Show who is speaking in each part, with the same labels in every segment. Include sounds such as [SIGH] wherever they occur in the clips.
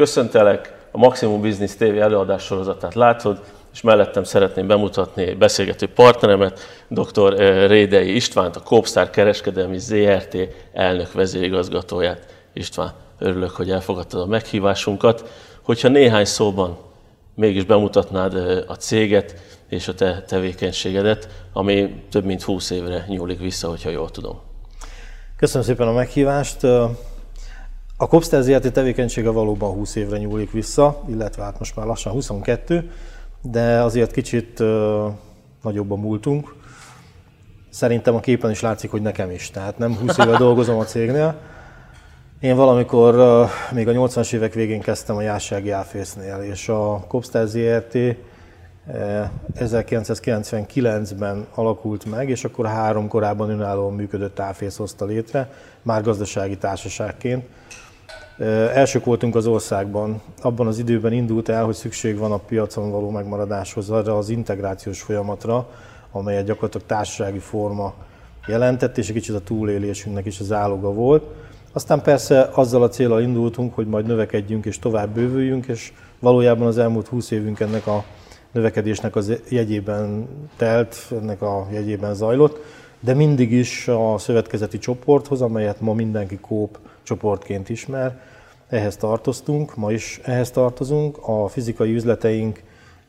Speaker 1: Köszöntelek, a Maximum Business TV előadás sorozatát látod, és mellettem szeretném bemutatni beszélgető partneremet, dr. Rédei Istvánt, a Copstar Kereskedelmi ZRT elnök vezérigazgatóját. István, örülök, hogy elfogadtad a meghívásunkat. Hogyha néhány szóban mégis bemutatnád a céget és a te tevékenységedet, ami több mint 20 évre nyúlik vissza, hogyha jól tudom.
Speaker 2: Köszönöm szépen a meghívást. A Copstar ZRT tevékenysége valóban 20 évre nyúlik vissza, illetve hát most már lassan 22, de azért kicsit uh, nagyobb a múltunk. Szerintem a képen is látszik, hogy nekem is. Tehát nem 20 éve [LAUGHS] dolgozom a cégnél. Én valamikor még a 80-as évek végén kezdtem a Jássági Áfésznél, és a Copstar ZRT 1999-ben alakult meg, és akkor három korábban önállóan működött áfész hozta létre, már gazdasági társaságként. Elsők voltunk az országban. Abban az időben indult el, hogy szükség van a piacon való megmaradáshoz arra az integrációs folyamatra, amelyet gyakorlatilag társasági forma jelentett, és egy kicsit a túlélésünknek is az áloga volt. Aztán persze azzal a célral indultunk, hogy majd növekedjünk és tovább bővüljünk, és valójában az elmúlt 20 évünk ennek a növekedésnek az jegyében telt, ennek a jegyében zajlott, de mindig is a szövetkezeti csoporthoz, amelyet ma mindenki kóp csoportként ismer, ehhez tartoztunk, ma is ehhez tartozunk. A fizikai üzleteink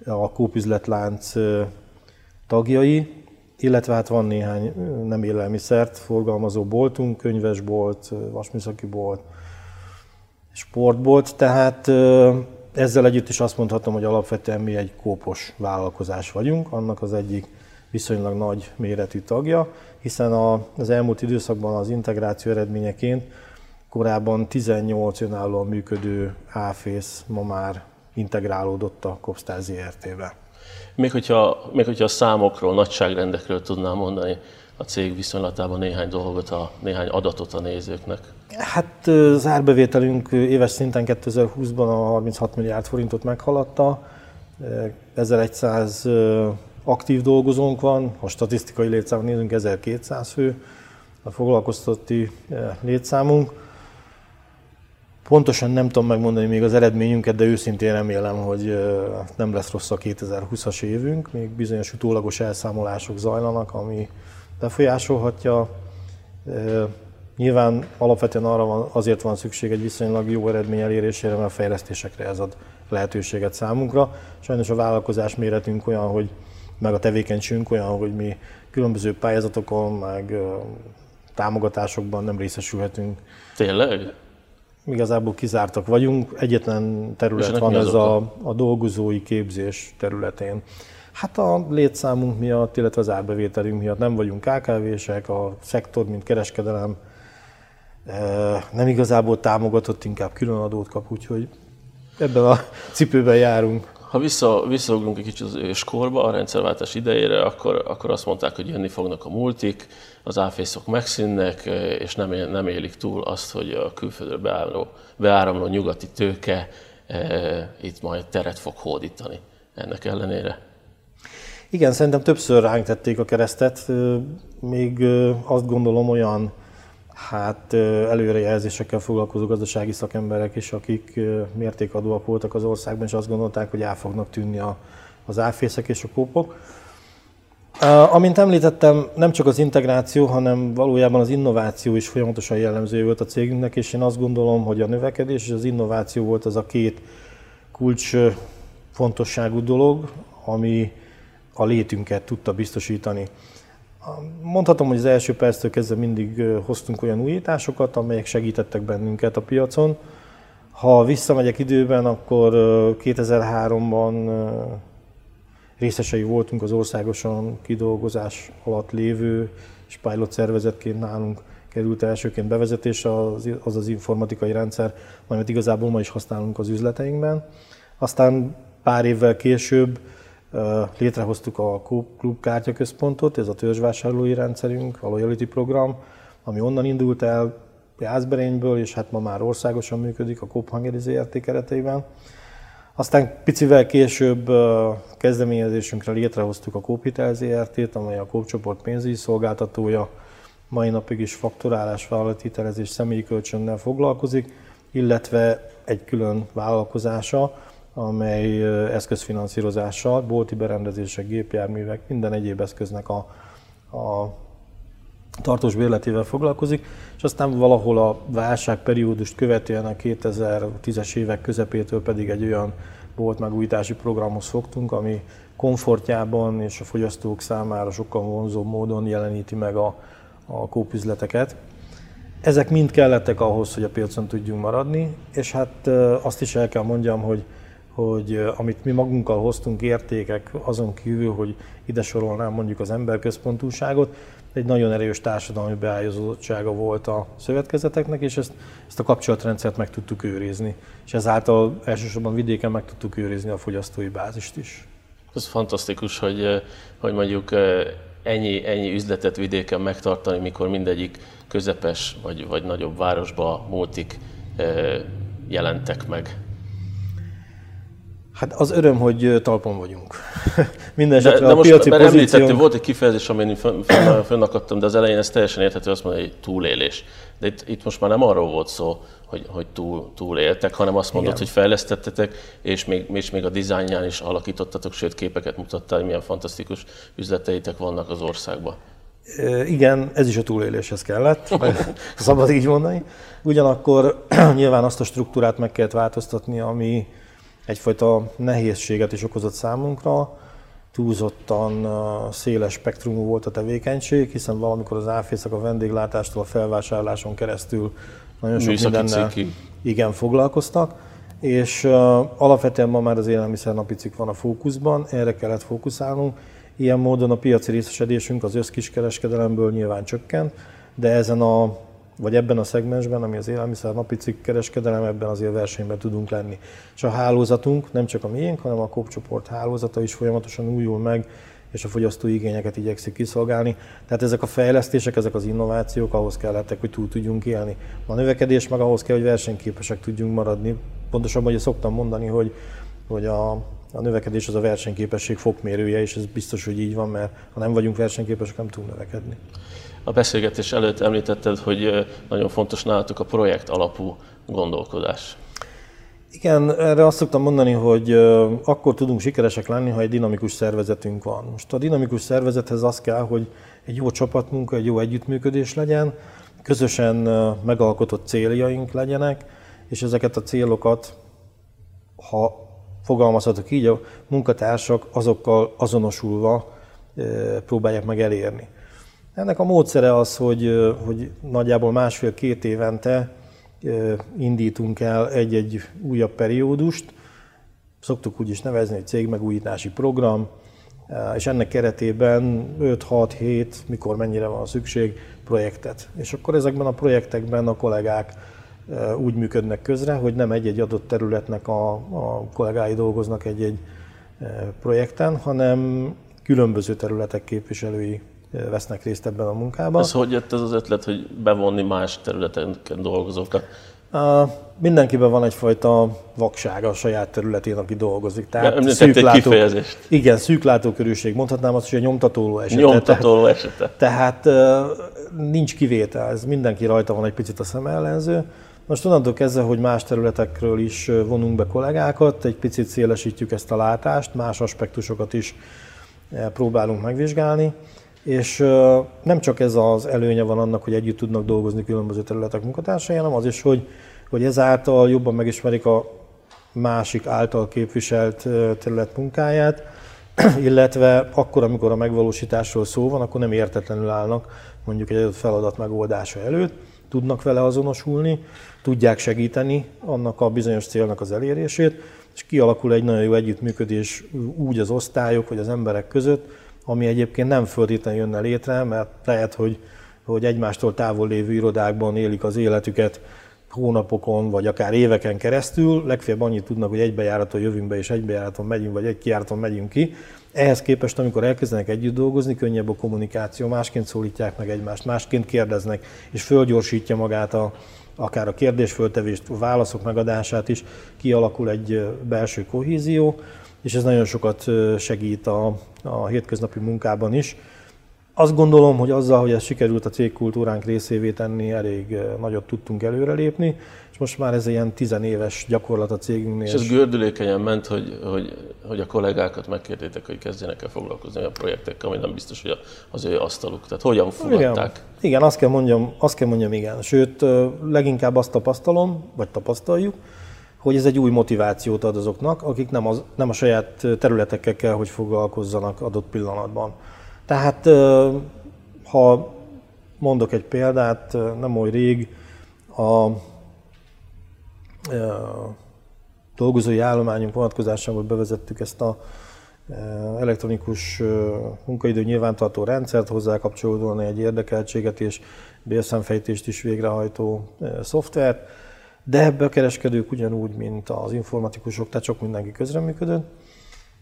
Speaker 2: a Kóp üzletlánc tagjai, illetve hát van néhány nem élelmiszert forgalmazó boltunk, könyvesbolt, vasműszaki bolt, sportbolt, tehát ezzel együtt is azt mondhatom, hogy alapvetően mi egy kópos vállalkozás vagyunk, annak az egyik viszonylag nagy méretű tagja, hiszen az elmúlt időszakban az integráció eredményeként korábban 18 önállóan működő áfész ma már integrálódott a Kopstar ZRT-be.
Speaker 1: Még hogyha, még hogyha a számokról, nagyságrendekről tudnám mondani a cég viszonylatában néhány dolgot, a, néhány adatot a nézőknek.
Speaker 2: Hát az árbevételünk éves szinten 2020-ban a 36 milliárd forintot meghaladta, 1100 aktív dolgozónk van, ha statisztikai létszámot nézünk, 1200 fő a foglalkoztati létszámunk. Pontosan nem tudom megmondani még az eredményünket, de őszintén remélem, hogy nem lesz rossz a 2020-as évünk. Még bizonyos utólagos elszámolások zajlanak, ami befolyásolhatja. Nyilván alapvetően arra van, azért van szükség egy viszonylag jó eredmény elérésére, mert a fejlesztésekre ez ad lehetőséget számunkra. Sajnos a vállalkozás méretünk olyan, hogy meg a tevékenységünk olyan, hogy mi különböző pályázatokon, meg támogatásokban nem részesülhetünk.
Speaker 1: Tényleg?
Speaker 2: Igazából kizártak vagyunk. Egyetlen terület van ez a, a dolgozói képzés területén. Hát a létszámunk miatt, illetve az árbevételünk miatt nem vagyunk KKV-sek, a szektor, mint kereskedelem nem igazából támogatott, inkább külön adót kap, úgyhogy ebben a cipőben járunk.
Speaker 1: Ha vissza, visszaugrunk egy kicsit az őskorba, a rendszerváltás idejére, akkor, akkor azt mondták, hogy jönni fognak a multik, az áfészok megszűnnek, és nem, nem élik túl azt, hogy a külföldről beáramló, beáramló nyugati tőke e, itt majd teret fog hódítani ennek ellenére.
Speaker 2: Igen, szerintem többször ránk tették a keresztet. Még azt gondolom olyan hát előrejelzésekkel foglalkozó gazdasági szakemberek is, akik mértékadóak voltak az országban, és azt gondolták, hogy el fognak tűnni a, az áfészek és a kópok. Amint említettem, nem csak az integráció, hanem valójában az innováció is folyamatosan jellemző volt a cégünknek, és én azt gondolom, hogy a növekedés és az innováció volt az a két kulcs fontosságú dolog, ami a létünket tudta biztosítani. Mondhatom, hogy az első perctől kezdve mindig hoztunk olyan újításokat, amelyek segítettek bennünket a piacon. Ha visszamegyek időben, akkor 2003-ban részesei voltunk az országosan kidolgozás alatt lévő és pilot szervezetként nálunk került elsőként bevezetésre az, az az informatikai rendszer, amit igazából ma is használunk az üzleteinkben. Aztán pár évvel később Létrehoztuk a Klub Kártyaközpontot, ez a törzsvásárlói rendszerünk, a Loyalty program, ami onnan indult el Jászberényből, és hát ma már országosan működik a Hungary ZRT kereteiben. Aztán picivel később kezdeményezésünkre létrehoztuk a Coop Hitel ZRT-t, amely a Coop csoport pénzügyi szolgáltatója, mai napig is faktorálás, vállalati hitelezés, személyi kölcsönnel foglalkozik, illetve egy külön vállalkozása, amely eszközfinanszírozással, bolti berendezések, gépjárművek, minden egyéb eszköznek a, a tartós bérletével foglalkozik, és aztán valahol a válságperiódust követően a 2010-es évek közepétől pedig egy olyan bolt megújítási programhoz fogtunk, ami komfortjában és a fogyasztók számára sokkal vonzóbb módon jeleníti meg a, a kópüzleteket. Ezek mind kellettek ahhoz, hogy a piacon tudjunk maradni, és hát azt is el kell mondjam, hogy, hogy amit mi magunkkal hoztunk értékek, azon kívül, hogy ide sorolnám mondjuk az emberközpontúságot, egy nagyon erős társadalmi beállítottsága volt a szövetkezeteknek, és ezt, ezt a kapcsolatrendszert meg tudtuk őrizni. És ezáltal elsősorban vidéken meg tudtuk őrizni a fogyasztói bázist is.
Speaker 1: Ez fantasztikus, hogy, hogy mondjuk ennyi, ennyi üzletet vidéken megtartani, mikor mindegyik közepes vagy, vagy nagyobb városba multik jelentek meg.
Speaker 2: Hát az öröm, hogy talpon vagyunk. [LAUGHS] Minden
Speaker 1: de, de a most piaci mert pozíciónk... volt egy kifejezés, amin fönnakadtam, de az elején ez teljesen érthető, azt mondani, hogy túlélés. De itt, itt most már nem arról volt szó, hogy, hogy túl, túléltek, hanem azt mondod, Igen. hogy fejlesztettetek, és még, és még a dizájnján is alakítottatok, sőt képeket mutattál, hogy milyen fantasztikus üzleteitek vannak az országban.
Speaker 2: Igen, ez is a túléléshez kellett, [LAUGHS] szabad így mondani. Ugyanakkor [CLEARS THROAT] nyilván azt a struktúrát meg kellett változtatni, ami, egyfajta nehézséget is okozott számunkra, túlzottan széles spektrumú volt a tevékenység, hiszen valamikor az áfészak a vendéglátástól a felvásárláson keresztül nagyon sok Műszaki mindennel igen, foglalkoztak, és uh, alapvetően ma már az élelmiszer napi cikk van a fókuszban, erre kellett fókuszálnunk. Ilyen módon a piaci részesedésünk az összkiskereskedelemből nyilván csökkent, de ezen a vagy ebben a szegmensben, ami az élelmiszer napi cikk kereskedelem, ebben azért versenyben tudunk lenni. És a hálózatunk, nem csak a miénk, hanem a kopcsoport hálózata is folyamatosan újul meg, és a fogyasztói igényeket igyekszik kiszolgálni. Tehát ezek a fejlesztések, ezek az innovációk ahhoz kellettek, hogy túl tudjunk élni. A növekedés meg ahhoz kell, hogy versenyképesek tudjunk maradni. Pontosabban, hogy szoktam mondani, hogy, hogy a, a növekedés az a versenyképesség fokmérője, és ez biztos, hogy így van, mert ha nem vagyunk versenyképesek, nem tudunk növekedni.
Speaker 1: A beszélgetés előtt említetted, hogy nagyon fontos nálatok a projekt alapú gondolkodás.
Speaker 2: Igen, erre azt szoktam mondani, hogy akkor tudunk sikeresek lenni, ha egy dinamikus szervezetünk van. Most a dinamikus szervezethez az kell, hogy egy jó csapatmunka, egy jó együttműködés legyen, közösen megalkotott céljaink legyenek, és ezeket a célokat, ha fogalmazhatok így, a munkatársak azokkal azonosulva próbálják meg elérni. Ennek a módszere az, hogy, hogy nagyjából másfél-két évente indítunk el egy-egy újabb periódust, szoktuk úgy is nevezni, hogy cégmegújítási program, és ennek keretében 5-6-7, mikor mennyire van szükség, projektet. És akkor ezekben a projektekben a kollégák úgy működnek közre, hogy nem egy-egy adott területnek a, a kollégái dolgoznak egy-egy projekten, hanem különböző területek képviselői vesznek részt ebben a munkában.
Speaker 1: Ez hogy jött ez az ötlet, hogy bevonni más területeken dolgozókat?
Speaker 2: Uh, mindenkiben van egyfajta vaksága a saját területén, aki dolgozik.
Speaker 1: Tehát ja, szűk egy kifejezést.
Speaker 2: Igen. Mondhatnám azt, hogy a nyomtatóló esete.
Speaker 1: Nyomtatóló esete.
Speaker 2: Tehát, tehát uh, nincs kivétel, ez mindenki rajta van egy picit a szemellenző. Most onnantól kezdve, hogy más területekről is vonunk be kollégákat, egy picit szélesítjük ezt a látást, más aspektusokat is próbálunk megvizsgálni. És nem csak ez az előnye van annak, hogy együtt tudnak dolgozni különböző területek munkatársai, hanem az is, hogy, hogy ezáltal jobban megismerik a másik által képviselt terület munkáját, [CLEARS THROAT] illetve akkor, amikor a megvalósításról szó van, akkor nem értetlenül állnak mondjuk egy adott feladat megoldása előtt, tudnak vele azonosulni, tudják segíteni annak a bizonyos célnak az elérését, és kialakul egy nagyon jó együttműködés úgy az osztályok, vagy az emberek között, ami egyébként nem föltétlenül jönne létre, mert lehet, hogy, hogy egymástól távol lévő irodákban élik az életüket hónapokon, vagy akár éveken keresztül, legfeljebb annyit tudnak, hogy egy bejáraton jövünk be, és egy bejáraton megyünk, vagy egy kijáraton megyünk ki. Ehhez képest, amikor elkezdenek együtt dolgozni, könnyebb a kommunikáció, másként szólítják meg egymást, másként kérdeznek, és fölgyorsítja magát a, akár a kérdésföltevést, a válaszok megadását is, kialakul egy belső kohézió, és ez nagyon sokat segít a, a hétköznapi munkában is. azt gondolom, hogy azzal, hogy ez sikerült a cégkultúránk részévé tenni, elég nagyot tudtunk előrelépni, és most már ez ilyen tizenéves gyakorlat a cégünknél.
Speaker 1: És ez gördülékenyen ment, hogy, hogy, hogy a kollégákat megkérdétek, hogy kezdjenek el foglalkozni a projektekkel, ami nem biztos, hogy az ő asztaluk. Tehát hogyan fogadták?
Speaker 2: Igen, igen azt, kell mondjam, azt kell mondjam, igen. Sőt, leginkább azt tapasztalom, vagy tapasztaljuk, hogy ez egy új motivációt ad azoknak, akik nem, az, nem a saját területekkel kell, hogy foglalkozzanak adott pillanatban. Tehát ha mondok egy példát, nem oly rég a dolgozói állományunk vonatkozásában bevezettük ezt a elektronikus munkaidő nyilvántartó rendszert, hozzá kapcsolódóan egy érdekeltséget és bérszámfejtést is végrehajtó szoftvert, de ebbe a kereskedők ugyanúgy, mint az informatikusok, tehát sok mindenki közreműködött.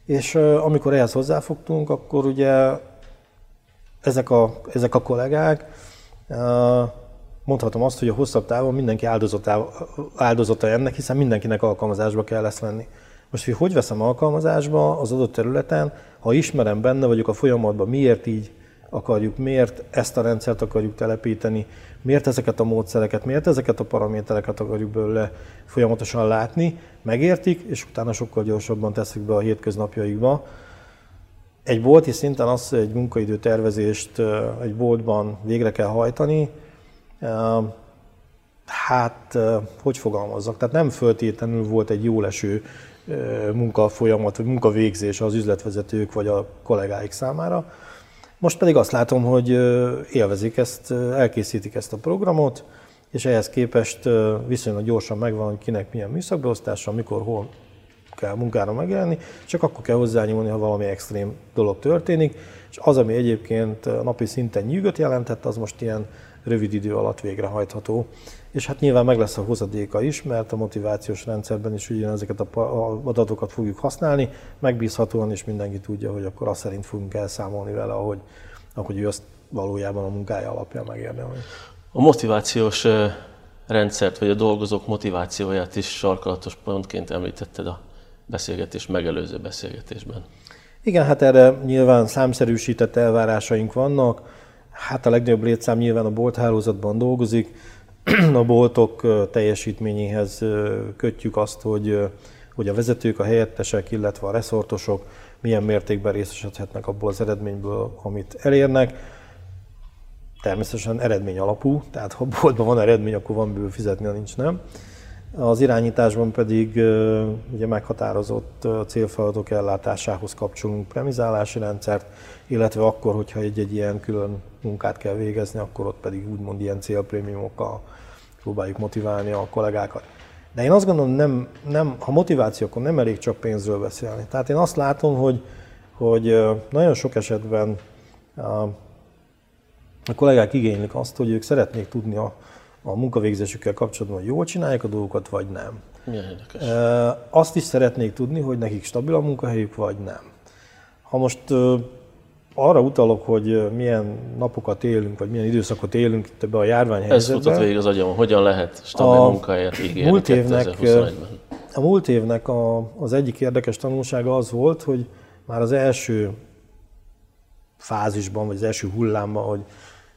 Speaker 2: És amikor ehhez hozzáfogtunk, akkor ugye ezek a, ezek a kollégák, mondhatom azt, hogy a hosszabb távon mindenki áldozata, áldozata ennek, hiszen mindenkinek alkalmazásba kell ezt venni. Most, hogy hogy veszem alkalmazásba az adott területen, ha ismerem benne vagyok a folyamatban, miért így akarjuk, miért ezt a rendszert akarjuk telepíteni, miért ezeket a módszereket, miért ezeket a paramétereket akarjuk belőle folyamatosan látni, megértik, és utána sokkal gyorsabban teszik be a hétköznapjaikba, egy bolti szinten az, hogy egy munkaidő tervezést egy boltban végre kell hajtani, hát hogy fogalmazzak, tehát nem föltétlenül volt egy jó leső munkafolyamat, vagy munkavégzés az üzletvezetők vagy a kollégáik számára. Most pedig azt látom, hogy élvezik ezt, elkészítik ezt a programot, és ehhez képest viszonylag gyorsan megvan, hogy kinek milyen műszakbeosztása, mikor, hol kell munkára megjelenni, csak akkor kell hozzányúlni, ha valami extrém dolog történik, és az, ami egyébként napi szinten nyűgöt jelentett, az most ilyen rövid idő alatt végrehajtható. És hát nyilván meg lesz a hozadéka is, mert a motivációs rendszerben is ugyanezeket a adatokat fogjuk használni, megbízhatóan is mindenki tudja, hogy akkor azt szerint fogunk elszámolni vele, ahogy, ahogy ő azt valójában a munkája alapján megérdemli.
Speaker 1: A motivációs rendszert, vagy a dolgozók motivációját is sarkalatos pontként említetted a beszélgetés megelőző beszélgetésben.
Speaker 2: Igen, hát erre nyilván számszerűsített elvárásaink vannak. Hát a legnagyobb létszám nyilván a bolthálózatban dolgozik. [CLEARS THROAT] A boltok teljesítményéhez kötjük azt, hogy, hogy a vezetők, a helyettesek, illetve a reszortosok milyen mértékben részesedhetnek abból az eredményből, amit elérnek. Természetesen eredmény alapú, tehát ha boltban van eredmény, akkor van ből fizetni, ha nincs nem. Az irányításban pedig ugye meghatározott célfeladatok ellátásához kapcsolunk premizálási rendszert, illetve akkor, hogyha egy-egy ilyen külön munkát kell végezni, akkor ott pedig úgymond ilyen célprémiumokkal próbáljuk motiválni a kollégákat. De én azt gondolom, nem, nem, ha motiváció, akkor nem elég csak pénzről beszélni. Tehát én azt látom, hogy, hogy nagyon sok esetben a, kollégák igénylik azt, hogy ők szeretnék tudni a, a munkavégzésükkel kapcsolatban, hogy jól csinálják a dolgokat, vagy nem.
Speaker 1: Milyen érdekes.
Speaker 2: Azt is szeretnék tudni, hogy nekik stabil a munkahelyük, vagy nem. Ha most arra utalok, hogy milyen napokat élünk, vagy milyen időszakot élünk itt ebbe a járványhelyzetben.
Speaker 1: Ez futott végig az agyamon, hogyan lehet stabil a munkahelyet ígérni múlt évnek,
Speaker 2: A múlt évnek a, az egyik érdekes tanulsága az volt, hogy már az első fázisban, vagy az első hullámban, hogy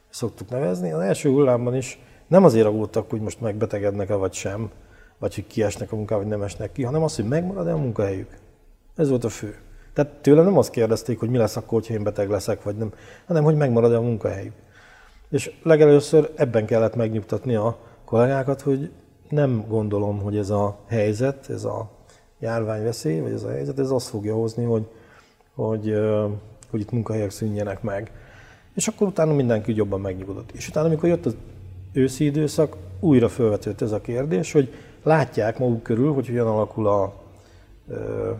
Speaker 2: szoktuk nevezni, az első hullámban is nem azért aggódtak, hogy most megbetegednek-e vagy sem, vagy hogy kiesnek a munkába, vagy nem esnek ki, hanem az, hogy megmarad-e a munkahelyük. Ez volt a fő. Tehát tőlem nem azt kérdezték, hogy mi lesz akkor, hogyha én beteg leszek, vagy nem, hanem hogy megmarad-e a munkahelyük. És legelőször ebben kellett megnyugtatni a kollégákat, hogy nem gondolom, hogy ez a helyzet, ez a járványveszély, vagy ez a helyzet, ez azt fogja hozni, hogy, hogy, hogy itt munkahelyek szűnjenek meg. És akkor utána mindenki jobban megnyugodott. És utána, amikor jött az őszi időszak újra felvetődött ez a kérdés, hogy látják maguk körül, hogy hogyan alakul a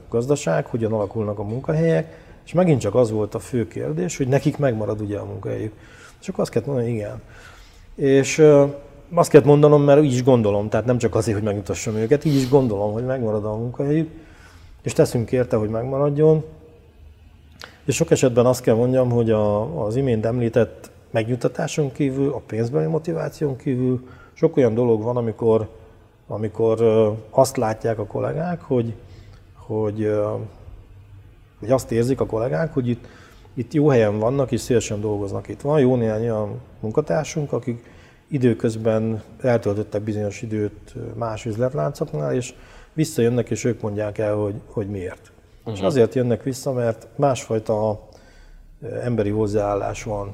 Speaker 2: gazdaság, hogyan alakulnak a munkahelyek, és megint csak az volt a fő kérdés, hogy nekik megmarad ugye a munkahelyük. És akkor azt kellett mondani, igen. És azt kellett mondanom, mert így is gondolom, tehát nem csak azért, hogy megmutassam őket, így is gondolom, hogy megmarad a munkahelyük, és teszünk érte, hogy megmaradjon. És sok esetben azt kell mondjam, hogy a, az imént említett megnyugtatáson kívül, a pénzbeli motiváción kívül sok olyan dolog van, amikor, amikor azt látják a kollégák, hogy, hogy, hogy azt érzik a kollégák, hogy itt itt jó helyen vannak, és szélesen dolgoznak itt. Van jó néhány olyan munkatársunk, akik időközben eltöltöttek bizonyos időt más üzletláncoknál, és visszajönnek, és ők mondják el, hogy, hogy miért. Uh-huh. És azért jönnek vissza, mert másfajta emberi hozzáállás van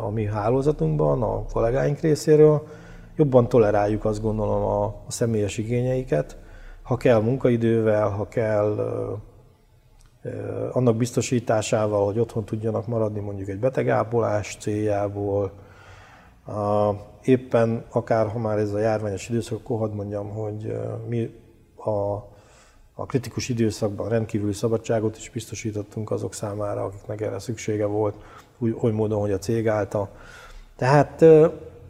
Speaker 2: a mi hálózatunkban, a kollégáink részéről. Jobban toleráljuk azt gondolom a, a személyes igényeiket, ha kell munkaidővel, ha kell annak biztosításával, hogy otthon tudjanak maradni mondjuk egy betegápolás céljából, éppen akár ha már ez a járványos időszak, akkor hadd mondjam, hogy mi a, a kritikus időszakban rendkívüli szabadságot is biztosítottunk azok számára, akiknek erre szüksége volt, úgy, oly módon, hogy a cég állta. Tehát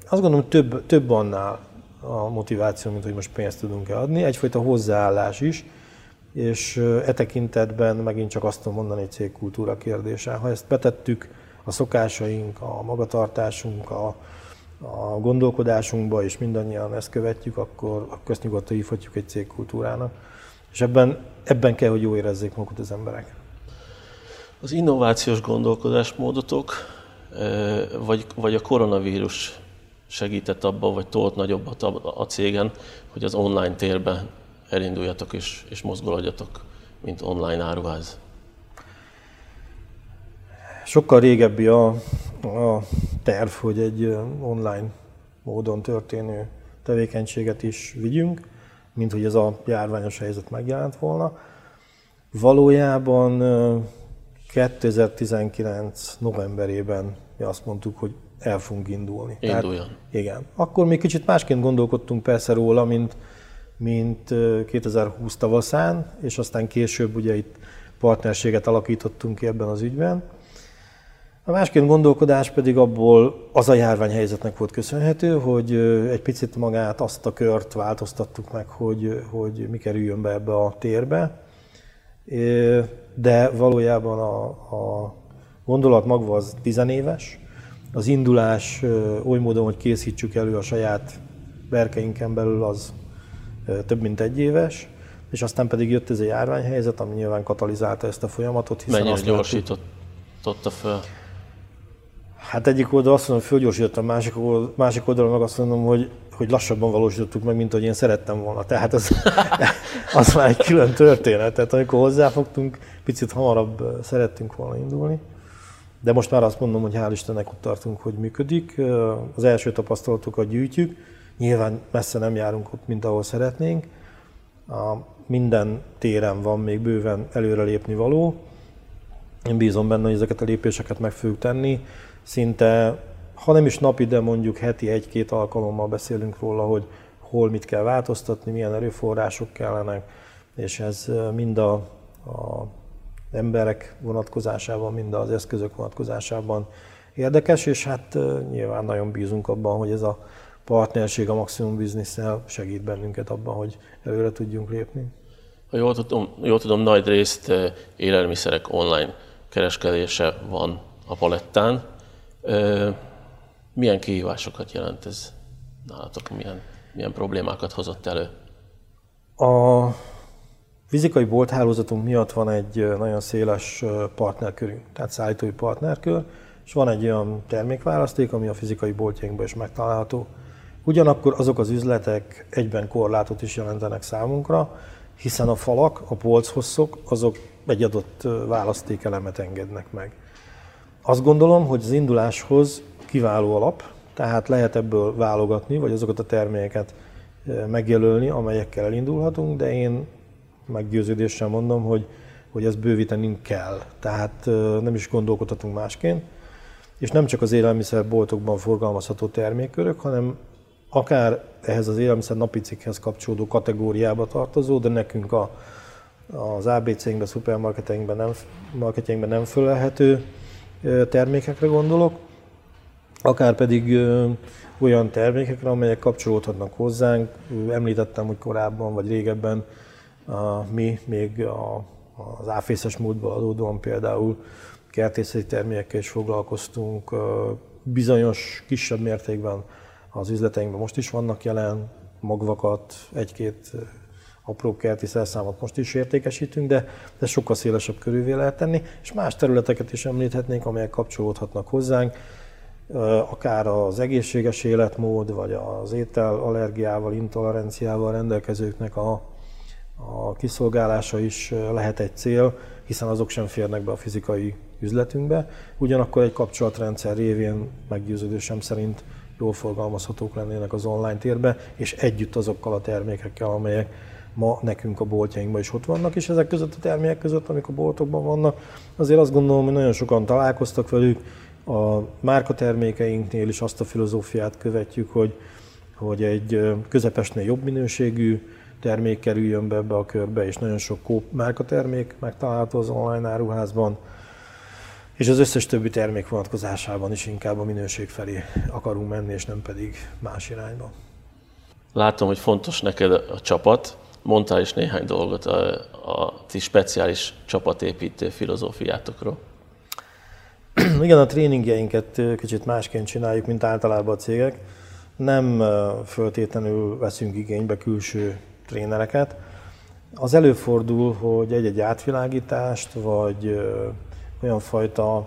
Speaker 2: azt gondolom, több, több annál a motiváció, mint hogy most pénzt tudunk-e adni, egyfajta hozzáállás is, és e tekintetben megint csak azt tudom mondani, hogy cégkultúra kérdése. Ha ezt betettük a szokásaink, a magatartásunk, a, a gondolkodásunkba, és mindannyian ezt követjük, akkor, akkor ezt nyugodtan hívhatjuk egy cégkultúrának. És ebben, ebben kell, hogy jó érezzék magukat az emberek.
Speaker 1: Az innovációs gondolkodásmódotok, vagy, vagy a koronavírus segített abban, vagy tolt nagyobbat a, cégen, hogy az online térben elinduljatok és, és mozgolódjatok, mint online áruház?
Speaker 2: Sokkal régebbi a, a terv, hogy egy online módon történő tevékenységet is vigyünk, mint hogy ez a járványos helyzet megjelent volna. Valójában 2019 novemberében mi azt mondtuk, hogy el fogunk indulni.
Speaker 1: Induljon. Tehát,
Speaker 2: igen. Akkor még kicsit másként gondolkodtunk persze róla, mint, mint 2020 tavaszán, és aztán később ugye itt partnerséget alakítottunk ki ebben az ügyben. A másként gondolkodás pedig abból az a járványhelyzetnek volt köszönhető, hogy egy picit magát, azt a kört változtattuk meg, hogy, hogy mi kerüljön be ebbe a térbe. De valójában a, a gondolat magva az tizenéves, az indulás oly módon, hogy készítsük elő a saját berkeinken belül, az több mint egy éves, és aztán pedig jött ez a járványhelyzet, ami nyilván katalizálta ezt a folyamatot.
Speaker 1: Hiszen Mennyire gyorsította fel?
Speaker 2: Hát egyik oldal azt mondom, fölgyorsítottam, másik, oldal, másik oldalon meg azt mondom, hogy, hogy lassabban valósítottuk meg, mint hogy én szerettem volna. Tehát az, [LAUGHS] az már egy külön történet. Tehát amikor hozzáfogtunk, picit hamarabb szerettünk volna indulni. De most már azt mondom, hogy hál' Istennek ott tartunk, hogy működik. Az első tapasztalatokat gyűjtjük. Nyilván messze nem járunk ott, mint ahol szeretnénk. A minden téren van még bőven előrelépni való. Én bízom benne, hogy ezeket a lépéseket meg fogjuk tenni. Szinte, ha nem is napi, de mondjuk heti egy-két alkalommal beszélünk róla, hogy hol mit kell változtatni, milyen erőforrások kellenek, és ez mind a, a emberek vonatkozásában, mind az eszközök vonatkozásában érdekes, és hát nyilván nagyon bízunk abban, hogy ez a partnerség a Maximum business segít bennünket abban, hogy előre tudjunk lépni.
Speaker 1: Ha jól tudom, jól tudom nagy részt élelmiszerek online kereskedése van a palettán. Milyen kihívásokat jelent ez nálatok? Milyen, milyen problémákat hozott elő?
Speaker 2: A fizikai bolthálózatunk miatt van egy nagyon széles partnerkörünk, tehát szállítói partnerkör, és van egy olyan termékválaszték, ami a fizikai boltjainkban is megtalálható. Ugyanakkor azok az üzletek egyben korlátot is jelentenek számunkra, hiszen a falak, a polchosszok, azok egy adott választékelemet engednek meg. Azt gondolom, hogy az induláshoz kiváló alap, tehát lehet ebből válogatni, vagy azokat a termékeket megjelölni, amelyekkel elindulhatunk, de én meggyőződéssel mondom, hogy, hogy ezt bővíteni kell. Tehát nem is gondolkodhatunk másként. És nem csak az élelmiszerboltokban forgalmazható termékkörök, hanem akár ehhez az élelmiszer napicikhez kapcsolódó kategóriába tartozó, de nekünk a, az ABC-inkben, szupermarketeinkben nem, marketjeinkben nem fölelhető termékekre gondolok, akár pedig olyan termékekre, amelyek kapcsolódhatnak hozzánk. Említettem, hogy korábban vagy régebben mi még a, az áfészes múltból adódóan például kertészeti termékekkel is foglalkoztunk, bizonyos kisebb mértékben az üzleteinkben most is vannak jelen magvakat, egy-két apró kerti szerszámot most is értékesítünk, de de sokkal szélesebb körülvé lehet tenni, és más területeket is említhetnénk, amelyek kapcsolódhatnak hozzánk, akár az egészséges életmód, vagy az étel allergiával, intoleranciával rendelkezőknek a, a kiszolgálása is lehet egy cél, hiszen azok sem férnek be a fizikai üzletünkbe. Ugyanakkor egy kapcsolatrendszer révén meggyőződésem szerint jól forgalmazhatók lennének az online térbe, és együtt azokkal a termékekkel, amelyek ma nekünk a boltjainkban is ott vannak, és ezek között a termékek között, amik a boltokban vannak, azért azt gondolom, hogy nagyon sokan találkoztak velük, a márkatermékeinknél is azt a filozófiát követjük, hogy, hogy egy közepesnél jobb minőségű termék kerüljön be ebbe a körbe, és nagyon sok kóp márkatermék megtalálható az online áruházban, és az összes többi termék vonatkozásában is inkább a minőség felé akarunk menni, és nem pedig más irányba.
Speaker 1: Látom, hogy fontos neked a csapat. Mondtál is néhány dolgot a, a ti speciális csapatépítő filozófiátokról. [CLEARS THROAT]
Speaker 2: Igen, a tréningjeinket kicsit másként csináljuk, mint általában a cégek. Nem föltétlenül veszünk igénybe külső trénereket. Az előfordul, hogy egy-egy átvilágítást, vagy olyan fajta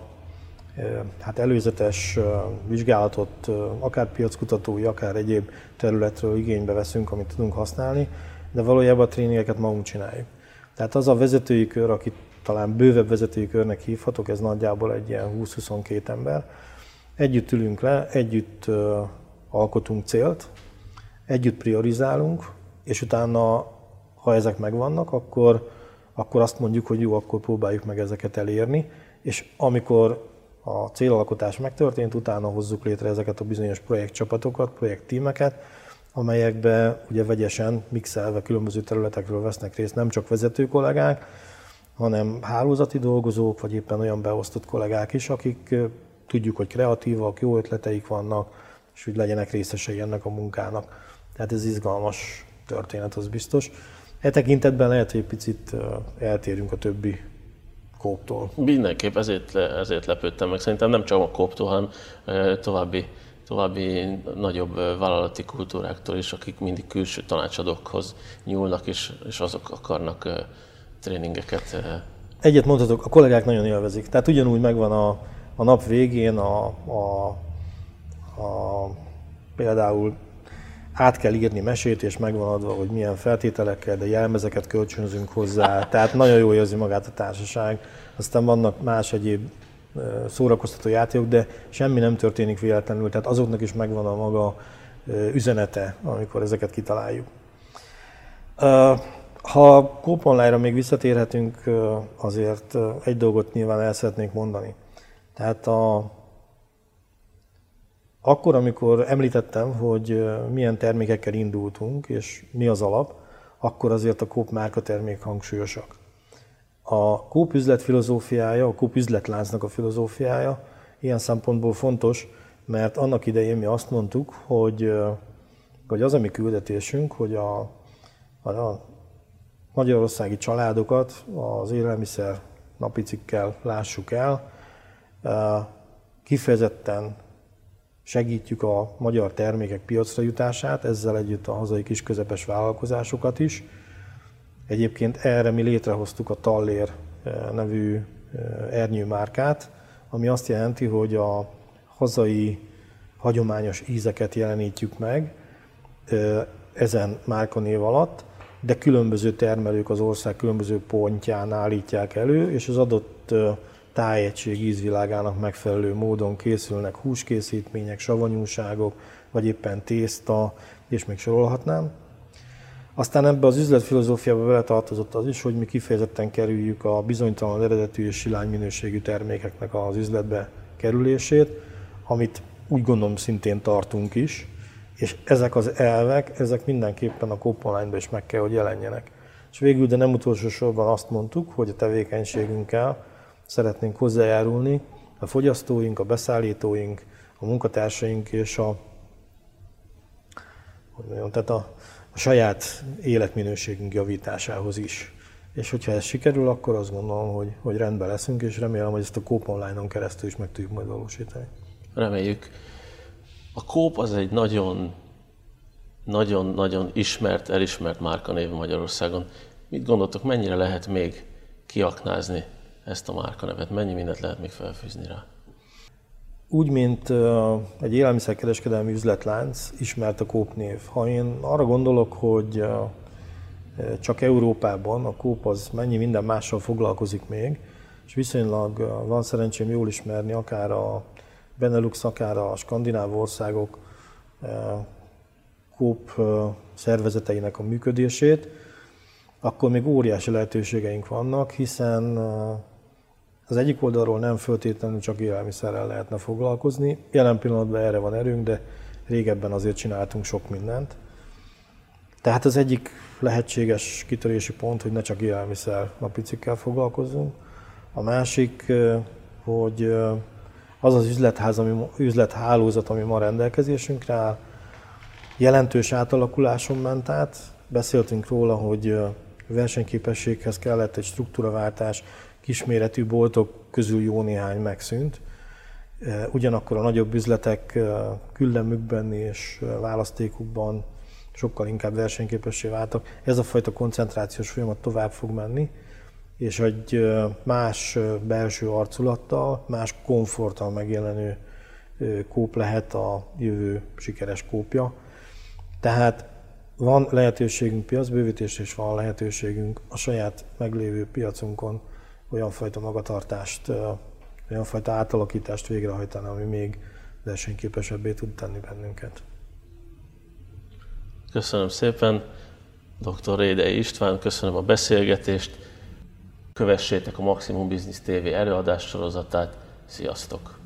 Speaker 2: hát előzetes vizsgálatot, akár piackutatói, akár egyéb területről igénybe veszünk, amit tudunk használni, de valójában a tréningeket magunk csináljuk. Tehát az a vezetői kör, akit talán bővebb vezetői körnek hívhatok, ez nagyjából egy ilyen 20-22 ember. Együtt ülünk le, együtt alkotunk célt, együtt priorizálunk, és utána, ha ezek megvannak, akkor, akkor azt mondjuk, hogy jó, akkor próbáljuk meg ezeket elérni, és amikor a célalkotás megtörtént, utána hozzuk létre ezeket a bizonyos projektcsapatokat, projekttímeket, amelyekbe ugye vegyesen, mixelve különböző területekről vesznek részt nem csak vezető kollégák, hanem hálózati dolgozók, vagy éppen olyan beosztott kollégák is, akik tudjuk, hogy kreatívak, jó ötleteik vannak, és hogy legyenek részesei ennek a munkának. Tehát ez izgalmas történet, az biztos. E tekintetben lehet, hogy egy picit eltérünk a többi kóptól.
Speaker 1: Mindenképp ezért, ezért lepődtem meg. Szerintem nem csak a kóptól, hanem további, további nagyobb vállalati kultúráktól is, akik mindig külső tanácsadókhoz nyúlnak, és, és azok akarnak tréningeket.
Speaker 2: Egyet mondhatok, a kollégák nagyon élvezik. Tehát ugyanúgy megvan a, a nap végén a, a, a például át kell írni mesét, és megvan adva, hogy milyen feltételekkel, de jelmezeket kölcsönzünk hozzá. Tehát nagyon jól érzi magát a társaság. Aztán vannak más egyéb szórakoztató játékok, de semmi nem történik véletlenül, tehát azoknak is megvan a maga üzenete, amikor ezeket kitaláljuk. Ha Coop Online-ra még visszatérhetünk, azért egy dolgot nyilván el szeretnék mondani. Tehát a, akkor, amikor említettem, hogy milyen termékekkel indultunk, és mi az alap, akkor azért a Coop márka termék hangsúlyosak. A Coop üzlet filozófiája, a Coop üzletláncnak a filozófiája ilyen szempontból fontos, mert annak idején mi azt mondtuk, hogy, hogy az a mi küldetésünk, hogy a, a magyarországi családokat az élelmiszer napi cikkel lássuk el, kifejezetten segítjük a magyar termékek piacra jutását, ezzel együtt a hazai kis közepes vállalkozásokat is. Egyébként erre mi létrehoztuk a Tallér eh, nevű eh, ernyő márkát, ami azt jelenti, hogy a hazai hagyományos ízeket jelenítjük meg eh, ezen márkanév alatt, de különböző termelők az ország különböző pontján állítják elő, és az adott tájegység ízvilágának megfelelő módon készülnek húskészítmények, savanyúságok, vagy éppen tészta, és még sorolhatnám. Aztán ebbe az üzletfilozófiába vele tartozott az is, hogy mi kifejezetten kerüljük a bizonytalan eredetű és silány minőségű termékeknek az üzletbe kerülését, amit úgy gondolom szintén tartunk is, és ezek az elvek, ezek mindenképpen a online is meg kell, hogy jelenjenek. És végül, de nem utolsó sorban azt mondtuk, hogy a tevékenységünkkel szeretnénk hozzájárulni a fogyasztóink, a beszállítóink, a munkatársaink és a, hogy mondjam, tehát a, a saját életminőségünk javításához is. És hogyha ez sikerül, akkor azt gondolom, hogy, hogy rendben leszünk, és remélem, hogy ezt a Coop Online-on keresztül is meg tudjuk majd valósítani.
Speaker 1: Reméljük. A Coop az egy nagyon nagyon-nagyon ismert, elismert márkanév Magyarországon. Mit gondoltok, mennyire lehet még kiaknázni ezt a márkanevet? Mennyi mindent lehet még felfűzni rá?
Speaker 2: Úgy, mint egy élelmiszerkereskedelmi üzletlánc, ismert a Kóp név. Ha én arra gondolok, hogy csak Európában a Kóp az mennyi minden mással foglalkozik még, és viszonylag van szerencsém jól ismerni akár a Benelux, akár a skandináv országok Kóp szervezeteinek a működését, akkor még óriási lehetőségeink vannak, hiszen az egyik oldalról nem föltétlenül csak élelmiszerrel lehetne foglalkozni. Jelen pillanatban erre van erőnk, de régebben azért csináltunk sok mindent. Tehát az egyik lehetséges kitörési pont, hogy ne csak élelmiszer napicikkel foglalkozzunk. A másik, hogy az az üzletház, ami, üzlethálózat, ami ma rendelkezésünkre áll, jelentős átalakuláson ment át. Beszéltünk róla, hogy versenyképességhez kellett egy struktúraváltás, kisméretű boltok közül jó néhány megszűnt. Ugyanakkor a nagyobb üzletek küllemükben és választékukban sokkal inkább versenyképessé váltak. Ez a fajta koncentrációs folyamat tovább fog menni, és egy más belső arculattal, más komforttal megjelenő kóp lehet a jövő sikeres kópja. Tehát van lehetőségünk piacbővítésre, és van lehetőségünk a saját meglévő piacunkon olyan fajta magatartást, olyan fajta átalakítást végrehajtani, ami még versenyképesebbé tud tenni bennünket.
Speaker 1: Köszönöm szépen, dr. Rédei István, köszönöm a beszélgetést. Kövessétek a Maximum Business TV előadás sorozatát. Sziasztok!